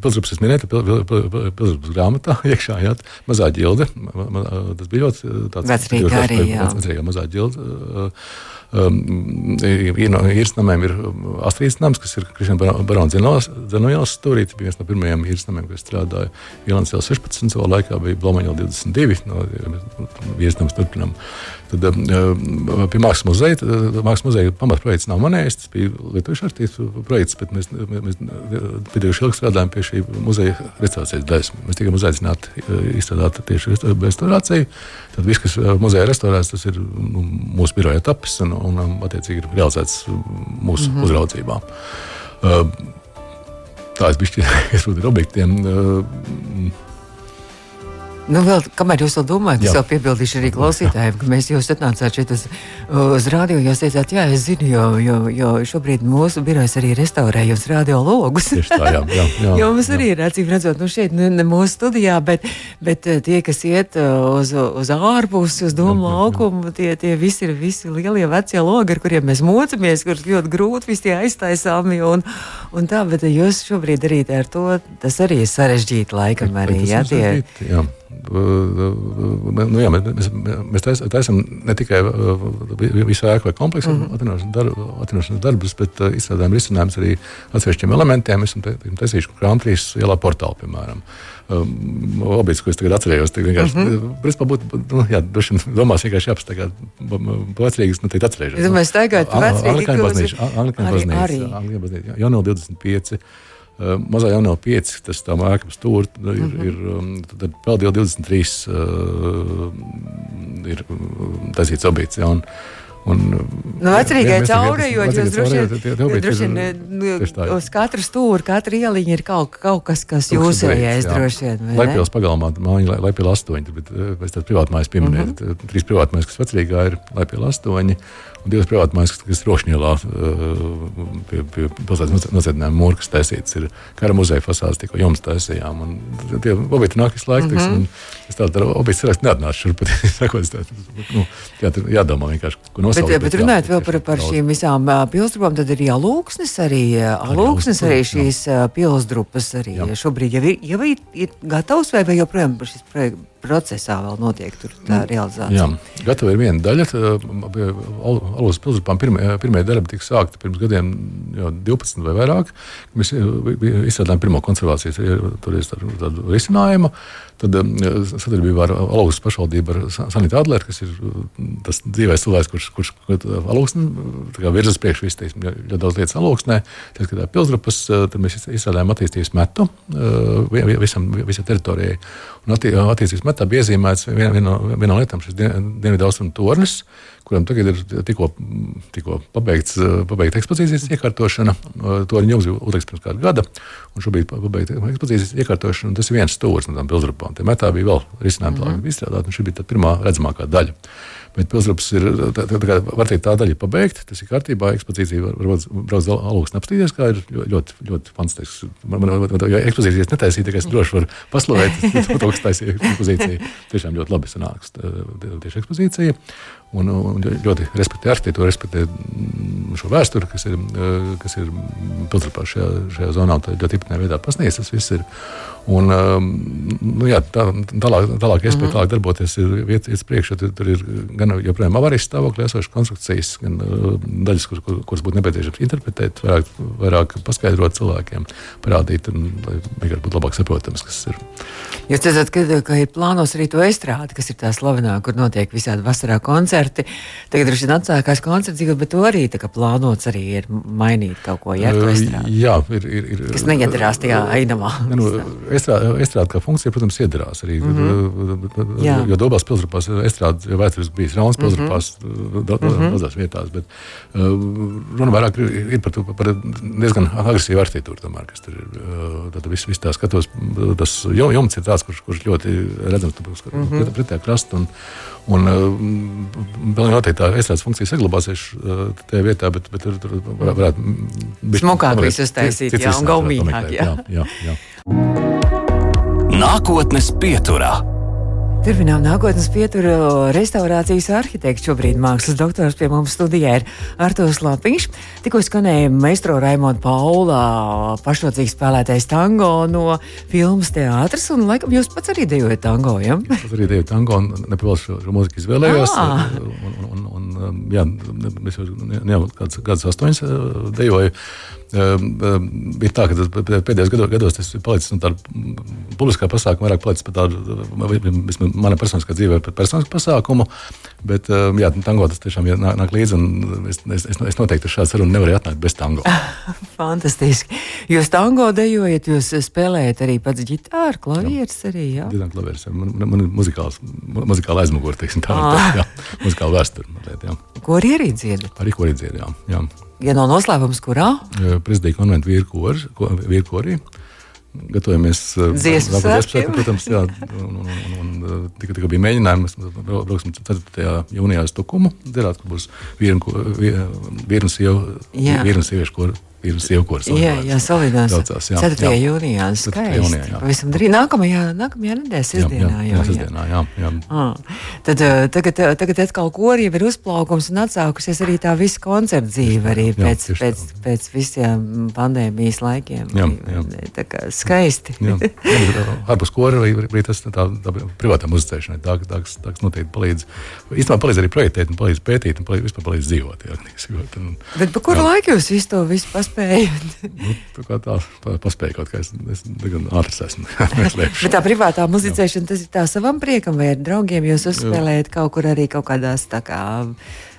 Pilsgrupas es minēju, pilsgrupas grāmatā iekšā, jā, mazā ģilde. Tas bija ļoti tāds. Vecrīgā arī, jā. Vecrīgā mazā ģilde. Um, no īres namiem ir Astrīdas nams, kas ir Kristiāna Barona Zenovielas stūrīte. Bija viens no pirmajiem īres namiem, kas strādāja Ielāns 16. savā laikā, bija Blomaņa 22. No īres nams turpinām. Tad uh, pie Mākslas muzeja, Mākslas muzeja pamatprojekts nav manējis, tas bija Lietuviešu arhitektu projekts, bet mēs, mēs pietiekuši ilgi strādājam pie šī muzeja restaurācijas daļas. Mēs tikai uzaicināti izstrādāt tieši restaurāciju. Tad viss, kas muzeja restaurēts, tas ir nu, mūsu biroja tapis un, un, attiecīgi ir realizēts mūsu mm -hmm. uzraudzībā. Uh, Tā es biju ar objektiem. Uh, Nu, vēl, kamēr jūs to domājat, es jau piebildīšu arī klausītājiem, ka mēs jūs atnācāt šeit uz, uz rādio. Jūs teicāt, jā, es zinu, jo, jo, jo šobrīd mūsu birojas arī restaurē jūs rādio logus. tā, jā, jā, jā, jo mums jā. arī ir acīm redzot, nu šeit ne, ne mūsu studijā, bet, bet eh, tie, kas iet eh, uz, uz ārpusi, uz domu laukumu, tie, tie visi ir visi lielie vecie logi, ar kuriem mēs mocamies, kurus ļoti grūti visi aiztaisāmi. Un, un tā, bet jūs šobrīd arī ar to, tas arī ir sarežģīti laikam arī. Jā, tie, jā nu, jā, mēs, mēs taisām ne tikai visu ēku vai kompleksu mm -hmm. atvinošanas darbus, bet uh, izstrādājam risinājumus arī atsevišķiem elementiem. Mēs esam taisījuši Krāmtrīs ielā portālu, piemēram. Um, objekts, ko es tagad atcerējos, tas vienkārši mm -hmm. principā būtu, nu, jā, droši vien domās vienkārši jāapstāgā vecrīgas, nu, teikt atcerējušies. Es domāju, staigājot vecrīgi. Anglikāņu baznīca, Anglikāņu baznīca, Jaunil 25. Uh, mazā jau nav 5, tas tā mākslinieks tur ir. Mm -hmm. ir um, tad vēl 23 uh, ir taisīts objekts. Ja, un, Un, nu, Vecrīgai caurējot, jūs droši vien uz katru stūri, katra ieliņa ir kaut, kaut kas, kas jūsējais droši vien. Laipils pagalmā, mājiņa Laipila 8, bet pēc tam privātmājas pieminēt. Mm -hmm. Trīs privātmājas, kas Vecrīgā ir Laipila 8 un divas privātmājas, kas Rošņielā uh, pie, pie pilsētas nocietnēm mūrkas taisītas. Ir kara muzeja fasādes, tikko jums taisījām. Un tie objekti nāk visu laiku, mm -hmm. es tādu objektu sarakstu neatnāšu šurp, sakot, tā, nu, jā, jādomā vienkārši, ko nosaukt. Bet, bet runājot vēl par, par šīm visām pilsdrupām, tad ir jālūksnes arī, alūksnes arī šīs pilsdrupas arī jā. šobrīd jau ir, jau ir, ir gatavs vai, vai joprojām šis projekts procesā vēl notiek tā nu, realizācija. Jā, gatava ir viena daļa. Alus pilsētām pirmie, pirmie darbi tika sākti pirms gadiem, jau 12 vai vairāk. Mēs izstrādājām pirmo konservācijas risinājumu. Tad sadarbībā ar Alūgas pašvaldību, ar Sanitu Adleru, kas ir tas dzīvais cilvēks, kurš, kurš alūksni virzas priekšu visiem, ļoti daudz lietas alūksnē, tā skatā pilsdrupas, tad mēs izstrādājām attīstības metu visam, visai teritorijai. Un attīstības metā bija iezīmēts viena, viena, viena no lietām šis dienvidu austrumu tornis kuram tagad ir tikko, tikko pabeigts, pabeigta ekspozīcijas iekārtošana. To viņi jau uzliks pirms kāda gada, un šobrīd pabeigta ekspozīcijas iekārtošana. Tas ir viens stūris no tām pilsrupām. Tie metā bija vēl risinājumi, mm -hmm. izstrādāt, un šī bija tā pirmā redzamākā daļa. Bet pilsgrupas ir tā, tā, tā, var teikt, tā daļa pabeigta. Tas ir kārtībā. Ekspozīcija var braukt uz augstu apstīties, kā ir ļoti, ļoti fantastisks. Man, man, man, ja ekspozīcijas netaisīja, tikai es droši varu paslavēt to, kas taisīja ekspozīciju. Tiešām ļoti labi sanāks tieši ekspozīcija. Un, un ļoti respektē arhitektūru, respektē šo vēsturi, kas ir, kas ir pilsētā šajā, šajā zonā. Tā ļoti īpatnē veidā pasniegts tas viss. Ir. Un, nu, jā, tā, tālāk, tālāk iespēja mm -hmm. tālāk darboties ir vietas priekšā. Tur, tur ir gan joprojām avārijas stāvoklī esošas konstrukcijas, gan uh, daļas, kur, kur, kuras būtu nepieciešams interpretēt, vairāk, vairāk paskaidrot cilvēkiem, parādīt, un, lai vienkārši būtu labāk saprotams, kas ir. Jūs teicat, ka, ka ir plānos arī to estrādi, kas ir tā slavenā, kur notiek visādi vasarā koncerti. Tagad droši vien atsākās koncerts, bet to arī plānots arī ir mainīt kaut ko, ja to estrādi. Jā, ir, ir, ir. Kas neiedarās tajā ainamā. Nu, estrāde kā funkcija, protams, iedarās arī. Mm -hmm. Jo Dobās pilsrupās estrāde jau vēsturiski bijis Raunas mhm. pilsrupās mm -hmm. daudzās vietās, bet uh, runa vairāk ir, par, to, par diezgan agresīvu arhitektūru, tomēr, kas tur ir. Uh, tad viss vis tā skatos, tas jumts ir tāds, kurš, kurš ļoti redzams mm -hmm. pretējā krasta. Un, Un vēl noteikti tā estrādes funkcija saglabāsies tajā vietā, bet, bet tur, tur varētu būt smukāk viss uztaisīt, jā, un gaumīgāk. Nākotnes pieturā. Turpinām nākotnes pieturu restaurācijas arhitekts. Šobrīd mākslas doktors pie mums studijā ir Artos Lapiņš. Tikko skanēja meistro Raimonda Paulā pašnocīgi spēlētais tango no filmas teātris, un laikam jūs pats arī dejojat tango, ja? Es arī dejoju tango, un nepavēl šo, šo mūziku izvēlējos. Ah. Un, un, un, un, jā, mēs jau, jā, kāds, kāds astoņas dejoju. Ehm, ehm, bija tā, ka pēdējos gados, gados tas ir palicis no tāda publiskā pasākuma, vairāk palicis par tādu, mana personiskā dzīve, par personisku pasākumu. Bet, ehm, jā, tango tas tiešām nāk, nāk līdzi, un es, es, es noteikti šādu sarunu nevaru atnākt bez tango. Fantastiski. Jūs tango dejojat, jūs spēlējat arī pats ģitāru, klavieres arī, jā? Diezgan klavieres, man, man ir muzikāls, muzikāla aizmugure, teiksim tā, tā, jā, muzikāla vēsture, jā. Ko arī dziedat? Arī ko arī dziedat, jā. jā. Ja nav noslēpums, kurā? Prezidija konventu vīrkorī. Gatavojamies dziesmu svētkiem, protams, jā, un, un, un, un tika, tika bija mēģinājums, brauksim 4. jūnijā uz Tukumu, dzerāt, ka būs un sieviešu koru ir sievkurs. Jā, jā, solidās. Daudzās, jā. 4. Jā. jūnijā. Skaisti. Jūnijā, jā. Pavisam drīz nākamajā, nākamajā nedēļas sestdienā. Jā, jā, jā, sestdienā, jā. jā. Ah, tad tagad, tagad atkal kori jau ir uzplaukums un atsākusies arī tā visa koncerta dzīve arī jā, pēc, jā, pēc, tā. pēc visiem pandēmijas laikiem. Jā, jā. Tā kā skaisti. jā, ārpus kora arī tas tā, tā privātā muzicēšanai, tā, tā, tā, noteikti palīdz. Īstenībā palīdz arī projektēt un palīdz pētīt un palīdz, vispār palīdz dzīvot. Jā, Bet pa kuru laiku jūs visu to visu paspējat? Paspējat? nu, tā kā tā paspēja kaut kā, es, es diezgan ātrs esmu. Bet tā privātā muzicēšana, tas ir tā savam priekam vai ar draugiem jūs uzspēlējat kaut kur arī kaut kādās tā kā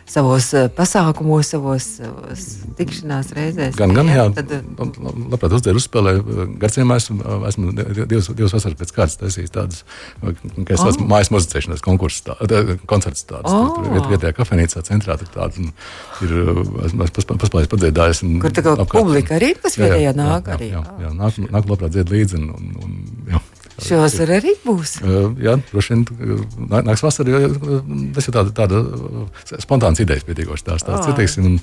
savos eh, pasākumos, savos, savos tikšanās reizēs. Gan, gan, jā, tad, eh, labprāt uzdzēru uzspēlēju. Garciemā esmu, esmu divas, divas vasaras pēc kārtas taisījis tādas, kā es esmu oh. mājas muzicēšanas konkursus, tā, koncerts tāds. Oh. Tur viet, vietējā kafejnīcā centrā tur tāds. Ir, esmu paspējis padziedājis. Kur tā kā publika arī pasvietējā nāk arī? Jā, jā, jā, nāk, nāk labprāt dzied līdzi. Un, un, un, jā. Šovasar arī būs. Jā, droši vien nāks vasarā. Tas ir tāda, tāda spontāns idejas pietīkoši tās tās oh, citīsim. Un,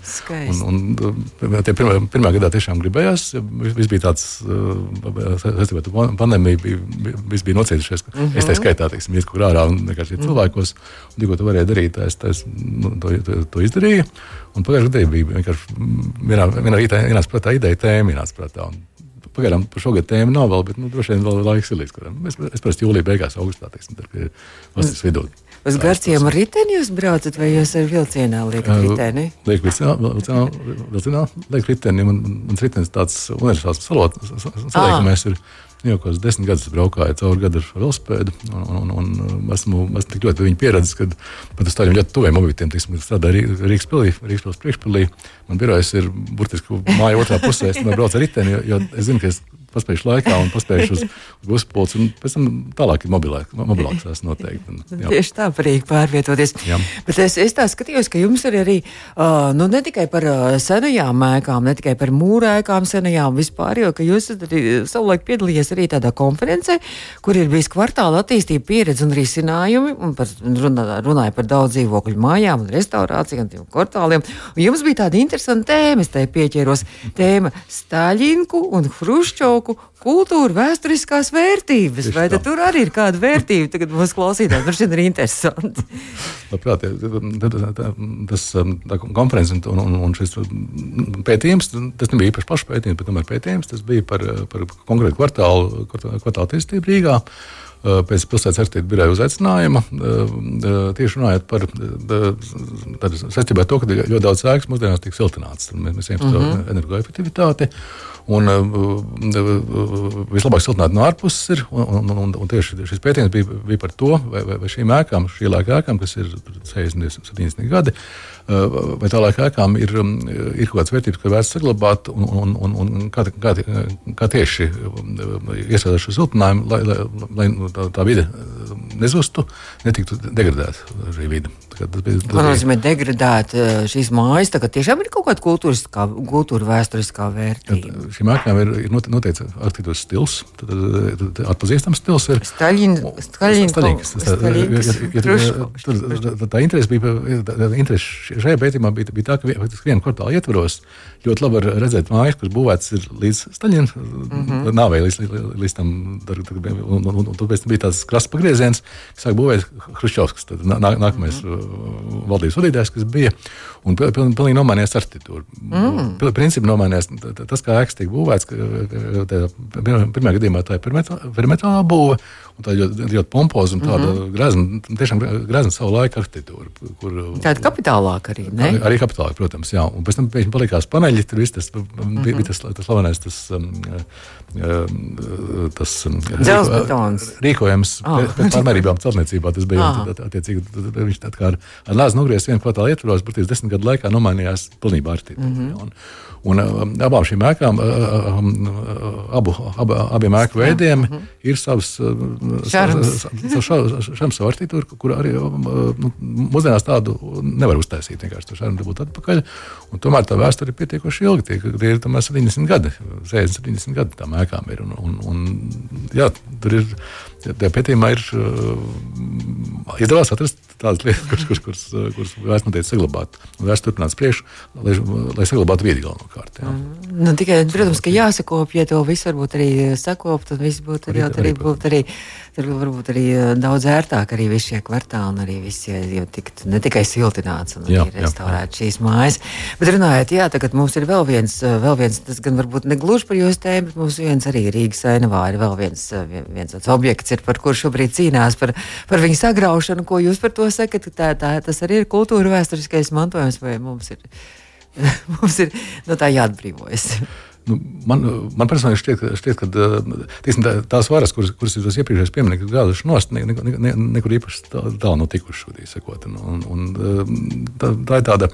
un, un, tie pirmā, pirmā gadā tiešām gribējās. Viss bija tāds, saistībā ar pandēmiju, bija, viss bija nocietušies. Mm -hmm. Es tā skaitā, teiksim, iet kur ārā un vienkārši mm -hmm. cilvēkos. Un tikko to varēja darīt, es, es nu, to, to, to izdarīju. Un pagājušajā gadā bija vienkārši vienā, vienā rītā ienāca prātā ideja tēma, ienāca prātā. Un, Pagaidām par šogad tēmu nav vēl, bet nu, droši vien vēl laiks ir līdz kuram. Es, es parasti jūlijā beigās, augustā, teiksim, tad, kad ir vasaras vidū. Uz garciem ar riteni jūs braucat, vai jūs ar vilcienā liekat riteni? Lieku vilcienā, vilcienā, vilcienā lieku riteni. Man, mans ritenis tāds universāls saliekamais ir. Jau kāds desmit gadus braukāju cauri gadu ar velospēdu, un, un, un, un esmu, esmu tik ļoti pieredzējis, ka pat uz tādiem ļoti tuviem objektiem, tiksim, strādāju Rīgas pilī, Rīgas pilsētas priekšpilī. Man birojas ir burtiski māja otrā pusē, es braucu ar riteni, jo, jo es zinu, ka es paspējuši laikā un paspējuši uz guspulci. Un pēc tam tālāk ir mobilāk, mobilāks tas noteikti. Un, jā. Tieši tā, parīgi pārvietoties. Jā. Bet es, es tā skatījos, ka jums ir arī uh, nu, ne tikai par uh, senajām ēkām, ne tikai par mūrēkām senajām vispār, jo jūs esat arī savulaik piedalījies arī tādā konferencē, kur ir bijis kvartāla attīstība, pieredze un risinājumi, un par, runā, runāja par daudz dzīvokļu mājām un restaurācijām un kvartāliem. Un jums bija tāda interesanta tēma, es tai pieķēros, tēma Staļinku un Hruščovu lauku kultūra, vēsturiskās vērtības. Tieši vai tur arī ir kāda vērtība? Tagad mums klausītājiem tas ir interesanti. Labprāt, tas um, konferences un, un, un šis pētījums, tas nebija īpaši pašs pētījums, bet tomēr pētījums, tas bija par, par konkrētu kvartālu, kvartālu attīstību Rīgā pēc pilsētas arhitekta biroja uzaicinājuma. Tieši runājot par saistībā ar to, ka ļoti daudz ēkas mūsdienās tiek siltināts. Mēs, mēs ejam uz mm -hmm. energoefektivitāti. Un vislabāk siltināt no ārpuses ir. Un, un, un, un tieši šis pētījums bija, bija par to, vai, vai, vai šīm ēkām, šī laika ēkām, kas ir 60, 70 gadi, vai tā laika ēkām ir, ir kaut kādas vērtības, ko vērts saglabāt, un, un, un, un kā, kā, kā tieši iesaistīt šo siltinājumu, lai, lai, lai tā, tā vide nezustu, netiktu degradēta šī vide. Tas bija, tas nozīmē degradēt šīs mājas? Tagad tiešām ir kaut kāda kultūras, kā, kultūra vēsturiskā vērtība. Tad, šīm ēkām ir, ir noteikts arhitektūras stils, tad, tad, tad atpazīstams stils ir. Staļins. Tā interese bija, tā interese šajā pētījumā bija, bija tā, ka vienu kvartālu ietvaros ļoti labi redzēt mājas, kuras būvētas līdz Staļina mm -hmm. nāvei, līdz, līdz, līdz tam, un, tur bija tāds krasts pagrieziens, kas sāk būvēt Hruščovskis, nā, nākamais mm -hmm. valdības vadītājs, kas bija, un pilnīgi, pilnīgi nomainījās arhitektūra. Mm. Principā nomainījās tas, kā ēkas tiek būvēts, ka pirmajā gadījumā tā ir perimetrālā būve, un tā ļoti, ļoti pompoza un tāda mm -hmm. grezna, tiešām grezna savu laiku arhitektūra. Kur, tāda kapitālāka arī, ne? Arī kapitālāka, protams, jā. Un pēc tam pēkšņi palikās paneļi, tur viss tas, mm -hmm. bija tas, tas slavenais, tas, um, um, tas Dzelzbetons. rīkojams pēc pārmērībām celtniecībā. Tas bija attiecīgi, viņš tā kā ar, ar lēzu nogriezis vienu kvartālu ietvaros, bet 10 gadu laikā nomainījās pilnībā arhitektūra. Mm -hmm. Un, um, abām šīm ēkām, uh, um, uh, abu, ab, abiem ēku veidiem, -hmm. ir savs šāds arhitektūra, kur arī um, nu, mūsdienās tādu nevar uztaisīt. Vienkārši tur šādi būtu atpakaļ. Un tomēr tā vēsture ir pietiekoši ilga. Tie, tie ir 70 gadi, 60, 70 gadi tam ēkām ir. Un, un, un, jā, tur ir Tajā pētījumā ir uh, izdevās atrast tādas lietas, kuras, kuras, kuras, kuras notiek saglabāt. Vairs turpināt priekšu, lai, lai saglabātu vidi galvenokārt. Jā. Mm. Nu, tikai, protams, ka jāsakopja, ja to visu varbūt arī sakopt, tad viss būtu arī, arī, būtu arī, tur varbūt arī daudz ērtāk arī visi šie kvartāli un arī visi jau tikt ne tikai siltināts un jā, restaurēt šīs mājas. Bet runājot, jā, tagad mums ir vēl viens, vēl viens tas gan varbūt ne gluži par jūsu tēmu, bet mums viens arī Rīgas ainavā ir vēl viens, viens tāds objekts ir, par kur šobrīd cīnās par, par viņu sagraušanu. Ko jūs par to sakat? Tā, tā, tas arī ir kultūra vēsturiskais mantojums, vai mums ir, mums ir no tā jāatbrīvojas? Nu, man, man personīgi šķiet, šķiet ka tīsim, tā, tās varas, kuras, kuras ir tas iepriekšējais pieminiekts, gājušas nost, ne, ne, ne, nekur īpaši tālu nav tikušas. Un, un, tā, tā ir tāda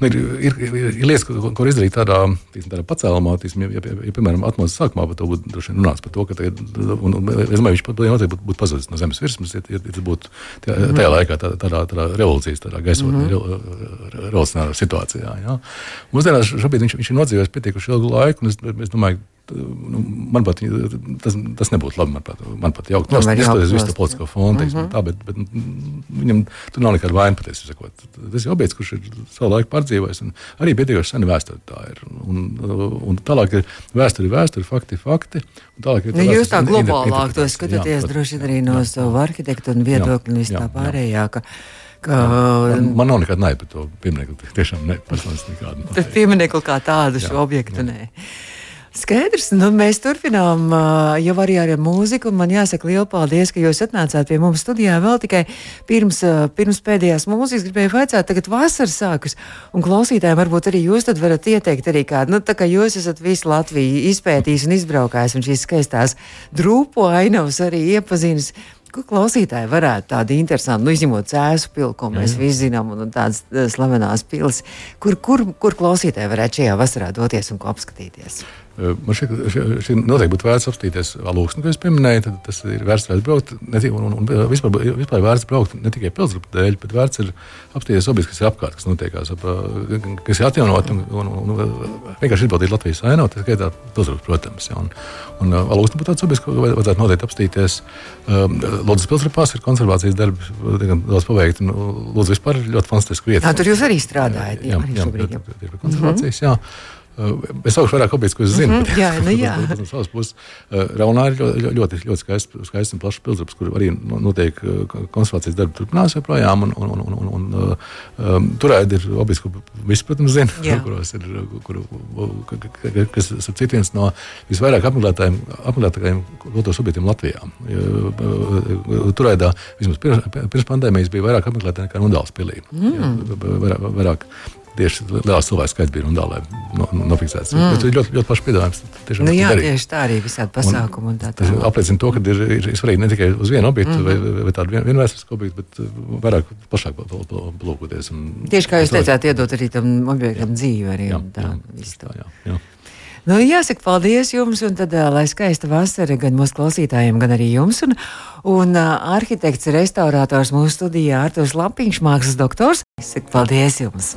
Nu, ir, ir, ir, lietas, ko, ko izdarīt tādā, tīsim, tādā pacēlumā, tīsim, ja, ja, ja, piemēram, atmosfēras sākumā par to būtu runāts par to, ka tagad, un, un, es domāju, viņš pat noteikti būtu, būtu pazudis no zemes virsmas, ja, ja, tas būtu tajā, mhm. tajā laikā tādā, tādā, tādā revolūcijas, tādā gaisotnē, mm -hmm. revolucionārā situācijā. Ja. Mūsdienās šobrīd viņš, viņš ir nodzīvojis pietiekuši ilgu laiku, un es, es domāju, nu, man pat, tas, tas nebūtu labi. Man pat, man pat jaukt, tas neskatoties visu to politisko fonu, teiksim, mm -hmm. tā, bet, bet viņam tur nav nekāda vaina patiesi. Tas ir objekts, kurš ir savu laiku pārdzīvojis, arī pietiekoši seni vēsture tā ir. Un, un tālāk ir vēsture, vēsture, fakti, fakti. Ir nu, jūs tā globālāk to skatāties, droši vien arī no jā, savu arhitektu un viedokļu un viss tā pārējā. Ka, Ka, man, man nav nekāda naida par to pieminiektu. Tiešām ne, personīgi nekāda. Par pieminiektu kā tādu šo objektu. Jā. Nē. Skaidrs, nu, mēs turpinām jau arī ar mūziku. Man jāsaka liels paldies, ka jūs atnācāt pie mums studijā vēl tikai pirms, pirms pēdējās mūzikas. Gribēju vaicāt, tagad vasaras sākas, un klausītājiem varbūt arī jūs varat ieteikt arī kādu, nu, tā kā jūs esat visu Latviju izpētījis un izbraukājis, un šīs skaistās drūpo ainavas arī iepazīstinājis. Ko klausītāji varētu tādu interesantu, nu, izņemot cēsu pilu, ko mēs visi zinām, un, un tādas slavenās pilas, kur, kur, kur klausītāji varētu šajā vasarā doties un ko apskatīties? Man šķiet, ka noteikti būtu vērts apstīties alūksni, ko es pieminēju. Tas ir vērts braukt, ne, un, un, un vispār, vispār vērts braukt ne tikai pilsgrupu dēļ, bet vērts ir apstīties objektus, kas ir apkārt, kas notiekās, ap, kas ir atjaunot un, un, un, un vienkārši izbaudīt Latvijas ainu, tas skaitā pilsgrupu, protams. Ja, un, un alūksni būtu tāds objekts, ko vajadzētu noteikti apstīties. Um, Lūdzu, pilsgrupās ir konservācijas darbi, daudz paveikti. Nu, Lūdzu, vispār ļoti fantastiski vieta. Tur jūs arī strādājat. Jā, jā, jā, jā, jā, jā, jā konservācijas, jā. Es saukšu vairāk objektus, ko es zinu. Mm -hmm, jā, nu jā. no savas puses, Raunā ir ļoti, ļoti, ļoti skaists, skaists un plašs pilsēta, kur arī notiek konservācijas darbi turpinās joprojām. Un, un, un, un, un, um, tur ir objekts, ko visi, protams, zina, kuros ir, kur, kas ir cits no visvairāk apmeklētākajiem kultūras objektiem Latvijā. Turēdā vismaz pirms, pirms pandēmijas bija vairāk apmeklētāji nekā Nudāls pilī. Mm. Jā, vairāk, vairāk tieši lielāks cilvēks skaits bija rundā, lai no, no, nofiksēts. Mm. Tas ir ļoti, ļoti plašs piedāvājums. Nu, jā, darīt. tieši tā arī visādi pasākumi. Un, un tas apliecina to, ka ir, ir svarīgi ne tikai uz vienu objektu mm. vai, vai tādu vien, vienu vēsturisku objektu, bet uh, vairāk plašāk plūkoties. Tieši kā jūs teicāt, iedot arī tam objektam dzīvi. Arī, jā, tā, jā, tā, jā, jā. Nu, jāsaka, paldies jums, un tad, lai skaista vasara gan mūsu klausītājiem, gan arī jums. Un, un uh, arhitekts, restaurators mūsu studijā Artos Lapiņš, mākslas doktors. Es saku paldies jums!